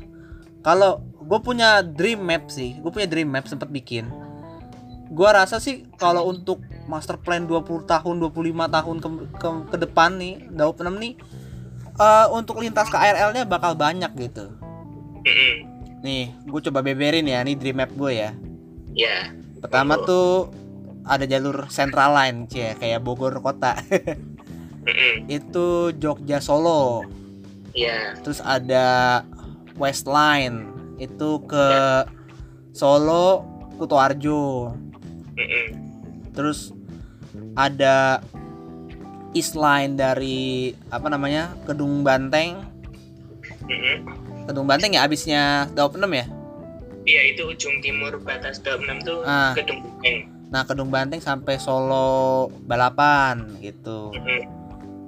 kalau gue punya dream map sih, gue punya dream map sempat bikin. Gua rasa sih kalau untuk master plan 20 tahun, 25 tahun ke, ke, ke depan nih, Daup 6 nih eh, untuk lintas KRL-nya bakal banyak gitu. Nih, gue coba beberin ya, nih dream map gue ya. ya Pertama tuh ada jalur Central Line, cie, kayak Bogor kota. Itu Jogja Solo. ya Terus ada West Line, itu ke Solo Kutoarjo. Terus ada East Line dari apa namanya? Kedung Banteng. Kedung Banteng ya abisnya Daup 6 ya? iya itu ujung timur batas Daup 6 tuh Ah. Kedung Banteng Nah, Kedung Banteng sampai Solo Balapan gitu. Mm-mm.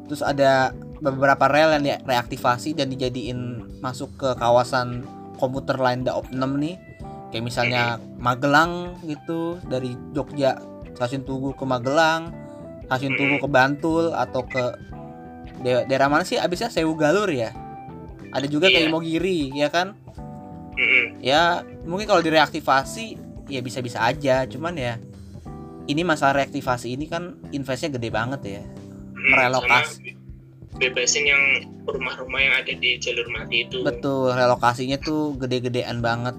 Terus ada beberapa rel yang direaktivasi dan dijadiin masuk ke kawasan komuter lain Daop 6 nih. Kayak misalnya Magelang gitu dari Jogja stasiun Tugu ke Magelang, stasiun Tugu ke Bantul atau ke da- daerah mana sih abisnya Sewu Galur ya. Ada juga ke Iya. Imogiri ya kan. Mm-mm. Ya mungkin kalau direaktivasi ya bisa-bisa aja cuman ya ini masalah reaktivasi ini kan investnya gede banget ya Mm, merelokasi sama bebasin yang rumah-rumah yang ada di jalur mati itu Betul, relokasinya tuh gede-gedean banget.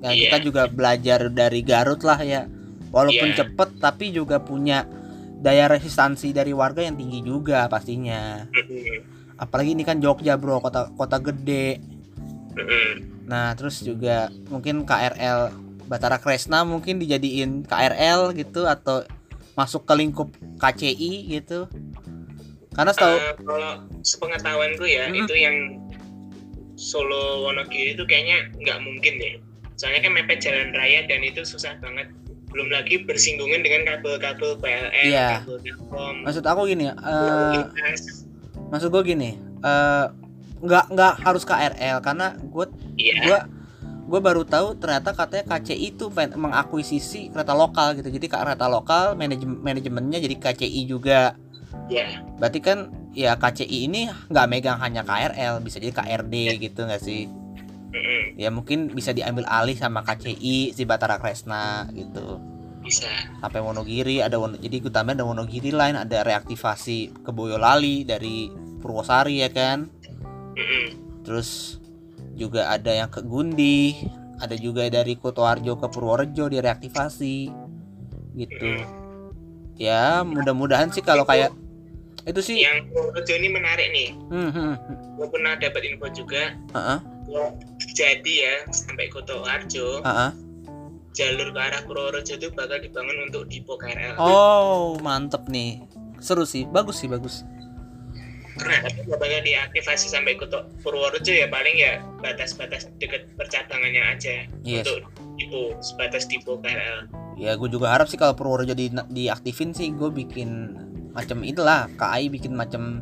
Ya, Iya. kita juga belajar dari Garut lah ya. Walaupun Iya. cepet tapi juga punya daya resistansi dari warga yang tinggi juga pastinya. Mm-mm. Apalagi ini kan Jogja, Bro, kota kota gede. Nah, terus juga mungkin KRL Batara Kresna mungkin dijadiin KRL gitu atau masuk ke lingkup KCI gitu. Karena setahu Eh, kalau sepengetahuanku ya Mm-mm. itu yang Solo Wonogiri itu kayaknya nggak mungkin deh soalnya kan mepet jalan raya dan itu susah banget belum lagi bersinggungan dengan kabel-kabel PLN, Iya. kabel Telkom, maksud aku gini, lintas. Maksud gue gini, eh, nggak nggak harus KRL karena gue Iya, gua gue baru tahu ternyata katanya KCI itu mengakuisisi kereta lokal gitu. Jadi kereta lokal manajem manajemennya jadi KCI juga. Ya, berarti kan ya KCI ini nggak megang hanya KRL bisa jadi KRD gitu nggak sih? Mm-mm. ya mungkin bisa diambil alih sama KCI si Batara Kresna gitu bisa. sampai Wonogiri ada Wono, jadi gue tambahin ada Wonogiri lain ada reaktivasi ke Boyolali dari Purwosari ya kan Mm-mm. terus juga ada yang ke Gundi ada juga dari Kutoarjo ke Purworejo direaktivasi gitu ya mudah-mudahan sih kalau kayak itu sih Yang Purworejo ini menarik nih. hmm, hmm, Gue pernah dapat info juga. Heeh. kalau Jadi ya sampai Koto Arjo, Heeh. Jalur ke arah Purworejo itu bakal dibangun untuk Dipo KRL. oh mantep nih seru sih bagus sih bagus Nah, tapi nggak bakal diaktifasi sampai ke Purworejo ya paling ya batas-batas deket percabangannya aja Yes. untuk Dipo sebatas Dipo KRL. ya gue juga harap sih kalau Purworejo di diaktifin sih gue bikin macam itulah KAI bikin macam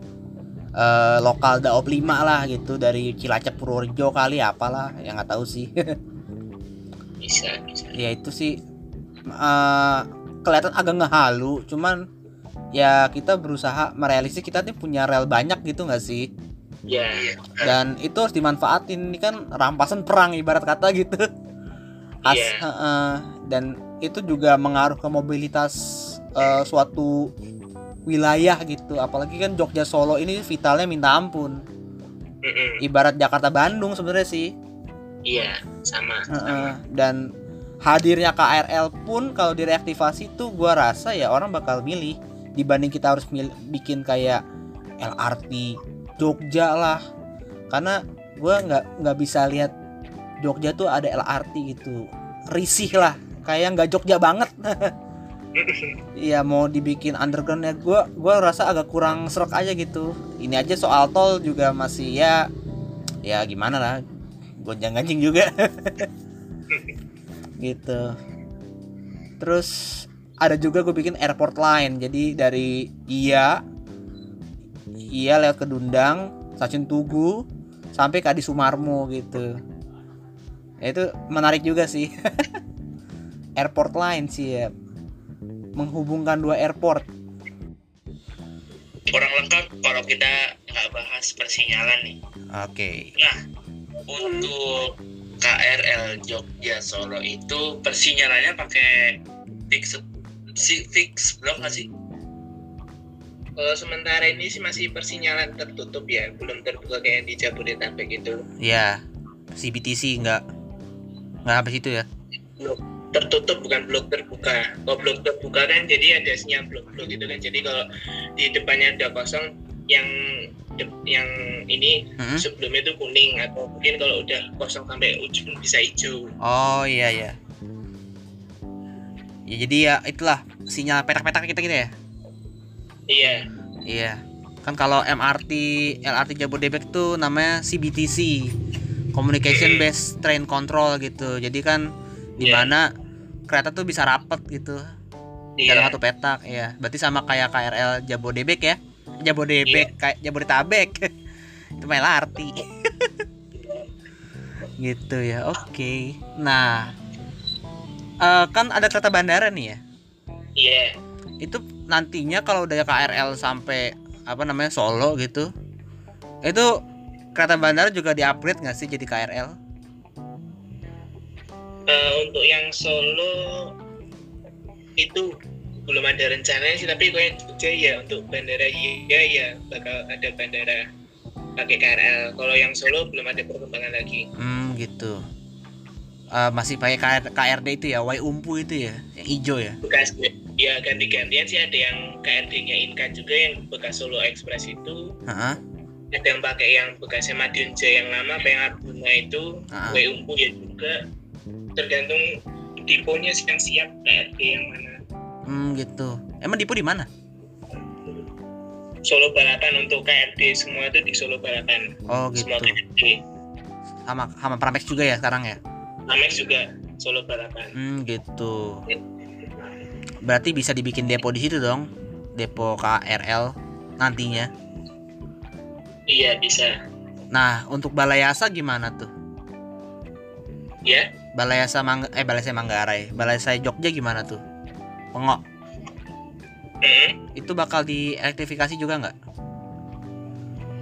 eh, lokal daop 5 lah gitu dari Cilacap Purworejo kali apalah yang nggak tahu sih Bisa, bisa. ya itu sih eh, kelihatan agak ngehalu cuman ya kita berusaha merealistis kita nih punya rel banyak gitu nggak sih Ya, dan itu harus dimanfaatin ini kan rampasan perang ibarat kata gitu As, Iya. heeh. dan itu juga mengaruh ke mobilitas eh, suatu wilayah gitu apalagi kan Jogja Solo ini vitalnya minta ampun ibarat Jakarta Bandung sebenarnya sih iya sama. Heeh. dan hadirnya KRL pun kalau direaktivasi tuh gua rasa ya orang bakal milih dibanding kita harus mil- bikin kayak LRT Jogja lah karena gua nggak nggak bisa lihat Jogja tuh ada LRT gitu risih lah kayak nggak Jogja banget Iya mau dibikin underground ya gue gua rasa agak kurang serak aja gitu ini aja soal tol juga masih ya ya gimana lah gonjang ganjing juga. Gitu. Terus ada juga gue bikin airport line. Jadi dari iya iya lewat ke Dundang stasiun Tugu sampai ke Adi Sumarmo gitu. Ya, itu menarik juga sih. Airport line sih ya menghubungkan dua airport. Kurang lengkap kalau kita nggak bahas persinyalan nih. Oke. Nah untuk KRL Jogja Solo itu persinyalannya pakai fix si fix blok nggak sih Kalau sementara ini sih masih persinyalan tertutup ya, belum terbuka kayak di Jabodetabek gitu. ya CBTC nggak nggak sampai situ ya Blok tertutup bukan blok terbuka. Kalau blok terbuka kan jadi ada sinyal blok-blok gitu kan. Jadi kalau di depannya ada kosong yang yang ini Hmm? sebelumnya itu kuning atau mungkin kalau udah kosong sampai ujung bisa hijau. oh iya ya ya jadi ya itulah sinyal petak-petak kita gitu ya Iya. Iya. Kan kalau MRT, LRT Jabodebek tuh namanya CBTC. Communication Based Train Control gitu. Jadi kan di Iya. mana kereta tuh bisa rapet gitu Iya. dalam satu petak ya. Berarti sama kayak KRL Jabodebek ya. Jabodebek kayak Jabodetabek. Itu mah LRT. gitu ya. Oke. Nah, eh, kan ada kereta bandara nih ya Iya. itu nantinya kalau udah KRL sampai apa namanya Solo gitu itu kereta bandara juga di-upgrade nggak sih jadi KRL? Eh, untuk yang Solo itu belum ada rencananya sih tapi gue Jogja ya untuk bandara iya ya bakal ada bandara pakai KRL kalau yang Solo belum ada perkembangan lagi Hmm gitu. Eh, masih pakai KR KRD itu ya, Y Umpu itu ya, yang hijau ya. bekas ya ganti-gantian sih ada yang KRD-nya Inka juga yang bekas Solo Express itu Heeh. ada yang pakai yang bekasnya Madiun Jaya yang lama apa yang Arjuna itu Ah. W Umpu ya juga tergantung tiponya sih yang siap KRD yang mana Hmm gitu. Emang Dipo di mana? Solo Balapan untuk KRD semua itu di Solo Balapan Oh gitu. semua Sama sama Pramex juga ya sekarang ya. Amex juga Solo Balapan Hmm gitu. Berarti bisa dibikin depo di situ dong. Depo KRL nantinya. iya bisa Nah, untuk Balayasa gimana tuh? ya Balayasa Mang eh Balayasa Manggarai. Balayasa Jogja gimana tuh? Pengok. Mm. Itu bakal dielektrifikasi juga nggak?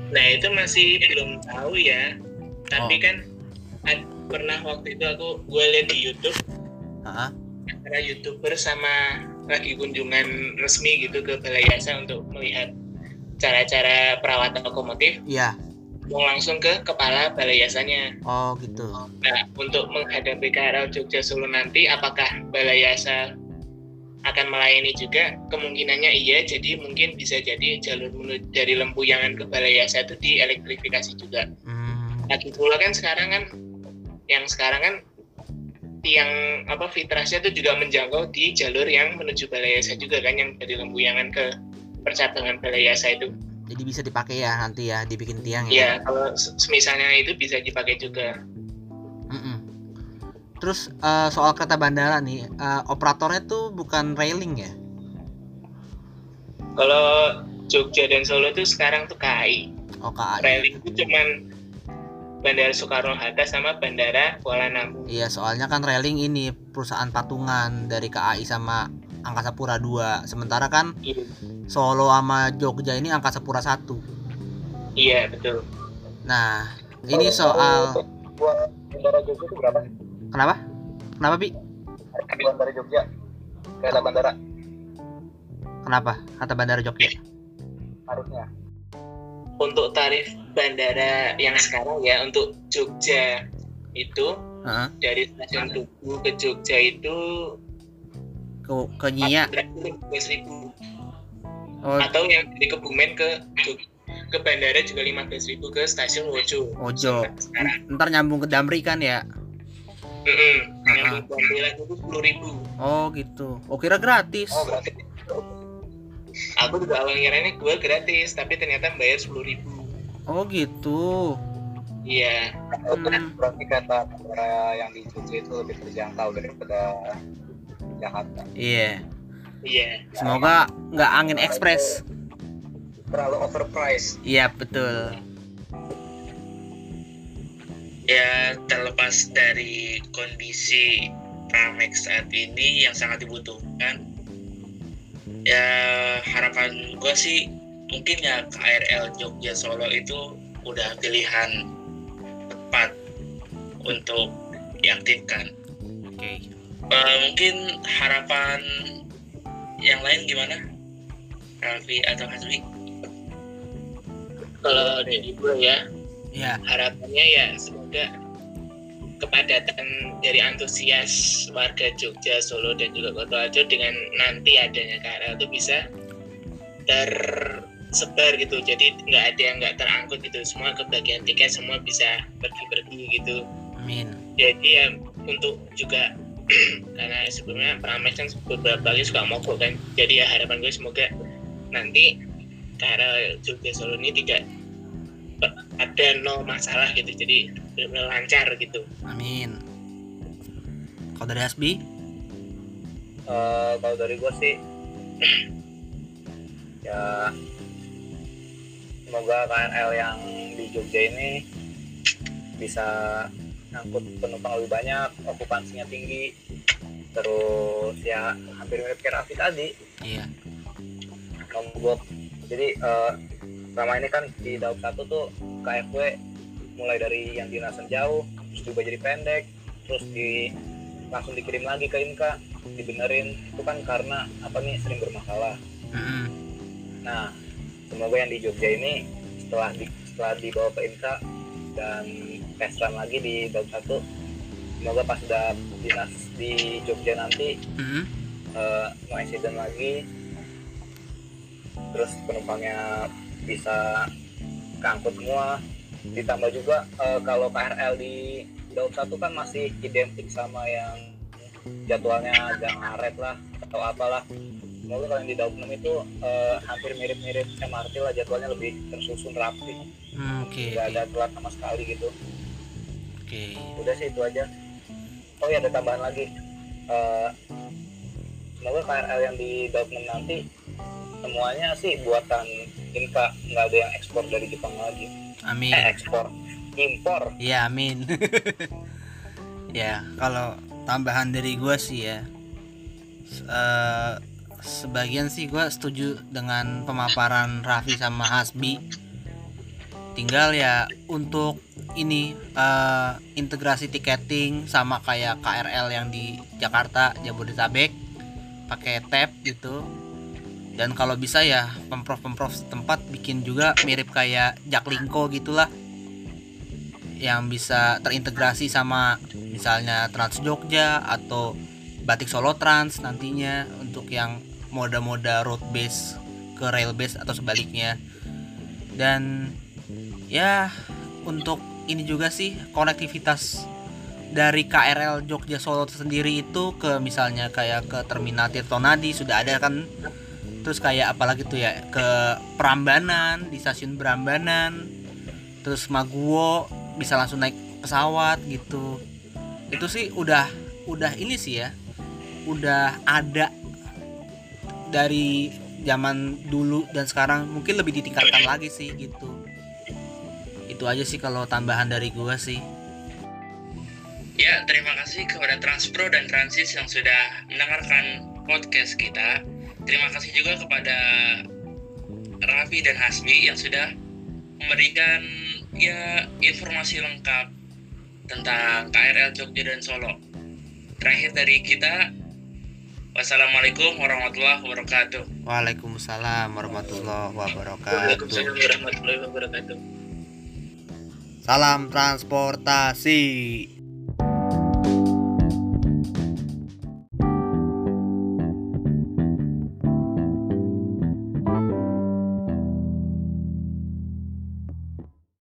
nah itu masih belum tahu ya tapi Oh. kan ad- pernah waktu itu aku gue lihat di YouTube Heeh. antara youtuber sama lagi kunjungan resmi gitu ke Balai Yasa untuk melihat cara-cara perawatan lokomotif Iya. mau langsung ke kepala Balai Yasanya Oh gitu. nah untuk menghadapi KRL Jogja Solo nanti apakah Balai Yasa akan melayani juga kemungkinannya iya jadi mungkin bisa jadi jalur menuju dari Lempuyangan ke Balai Yasa itu dielektrifikasi juga Hmm. lagi pula kan sekarang kan yang sekarang kan tiang apa fitrasnya itu juga menjangkau di jalur yang menuju Balai Yasa juga kan yang dari Lempuyangan ke percabangan Balai Yasa itu Jadi bisa dipakai ya nanti ya dibikin tiang ya ya. kalau semisalnya itu bisa dipakai juga. Terus eh, soal kereta bandara nih, eh, operatornya tuh bukan railing ya? kalau Jogja dan Solo itu sekarang tuh KAI Oh KAI. railing itu cuman Bandara Soekarno Hatta sama Bandara Kuala Namu Iya, soalnya kan railing ini perusahaan patungan dari KAI sama Angkasa Pura 2. Sementara kan Solo sama Jogja ini Angkasa Pura 1. iya betul Nah, ini soal buat bandara Jogja itu berapa sih? Kenapa? Kenapa, Bi? Bandara Jogja kereta bandara Kenapa? Kata Bandara Jogja. harusnya untuk tarif bandara yang sekarang ya untuk Jogja itu Heeh. dari stasiun Tugu ke Jogja itu Ke ke ribu Oh, atau yang dari Kebumen ke ke bandara juga 15.000 ke stasiun Wojo Ojo. sekarang Ntar nyambung ke Damri kan ya? Mm-mm. Ah, Nyambung Bandelan itu sepuluh ribu. Oh gitu. Oh kira gratis. oh berarti Aku juga awal ngiranya gue gratis, tapi ternyata bayar sepuluh ribu. Oh gitu. Iya. Hmm. berarti kata yang di Jogja itu lebih terjangkau daripada Jakarta Iya. Iya. Semoga nggak angin ekspres. terlalu overpriced Iya betul. Ya terlepas dari kondisi Pramex saat ini yang sangat dibutuhkan ya harapan gue sih mungkin ya KRL Jogja Solo itu udah pilihan tepat untuk diaktifkan Oke. Eh, mungkin harapan yang lain gimana Raffi atau Hasbi Kalau dari gue ya, Ya. harapannya ya semoga kepadatan dari antusias warga Jogja, Solo dan juga Kotoarjo dengan nanti adanya KRL itu bisa tersebar gitu. Jadi nggak ada yang nggak terangkut gitu. Semua kebagian tiket semua bisa pergi-pergi gitu. Amin. Jadi ya untuk juga karena sebelumnya Pramex kan beberapa kali suka mogok kan. Jadi ya harapan gue semoga nanti KRL Jogja Solo ini tidak ada no masalah gitu jadi benar-benar lancar gitu Amin. Kalau dari Hasbi? Eh, kalau dari gue sih ya semoga KRL yang di Jogja ini bisa ngangkut penumpang lebih banyak okupansinya tinggi terus ya hampir mirip kayak Raffi tadi Iya. mogok jadi eh, selama ini kan di Daup satu tuh KFW mulai dari yang dinasan jauh terus juga jadi pendek terus di langsung dikirim lagi ke Inka dibenerin. Itu kan karena apa nih sering bermasalah. Nah semoga yang di Jogja ini setelah di, setelah dibawa ke Inka dan testan lagi di Daup satu semoga pas udah dinas di Jogja nanti Mm-mm. eh, no accident lagi terus penumpangnya bisa keangkut semua ditambah juga eh, kalau KRL di Daup satu kan masih identik sama yang jadwalnya agak ngaret lah atau apalah semoga kalau yang di Daup 6 itu eh, hampir mirip-mirip MRT lah jadwalnya lebih tersusun rapi Hmm, Oke. nggak Oke. ada telat sama sekali gitu Oke. udah sih itu aja oh ya ada tambahan lagi Eh, semoga KRL yang di Daup 6 nanti semuanya sih buatan Inka nggak ada yang ekspor dari Jepang lagi Amin. eh ekspor impor Iya, amin. ya, kalau tambahan dari gua sih ya. eh, sebagian sih gua setuju dengan pemaparan Raffi sama Hasbi. Tinggal ya untuk ini eh, integrasi tiketing sama kayak KRL yang di Jakarta Jabodetabek pakai tab gitu. Dan kalau bisa ya pemprov-pemprov setempat bikin juga mirip kayak Jaklingko gitulah. Yang bisa terintegrasi sama misalnya Trans Jogja atau Batik Solo Trans nantinya untuk yang moda-moda road base ke rail base atau sebaliknya. Dan ya untuk ini juga sih konektivitas dari KRL Jogja Solo sendiri itu ke misalnya kayak ke terminal Tirtonadi sudah ada kan terus kayak apalagi tuh ya ke Prambanan di stasiun Prambanan. Terus Maguwo bisa langsung naik pesawat gitu. Itu sih udah udah ini sih ya udah ada dari zaman dulu dan sekarang. Mungkin lebih ditingkatkan lagi sih gitu. Itu aja sih kalau tambahan dari gua sih. Ya, terima kasih kepada Transpro dan Transis yang sudah mendengarkan podcast kita. Terima kasih juga kepada Raffi dan Hasbi yang sudah memberikan ya informasi lengkap tentang KRL Jogja dan Solo. Terakhir dari kita, wassalamualaikum warahmatullahi wabarakatuh. Waalaikumsalam warahmatullahi wabarakatuh Waalaikumsalam warahmatullahi wabarakatuh salam transportasi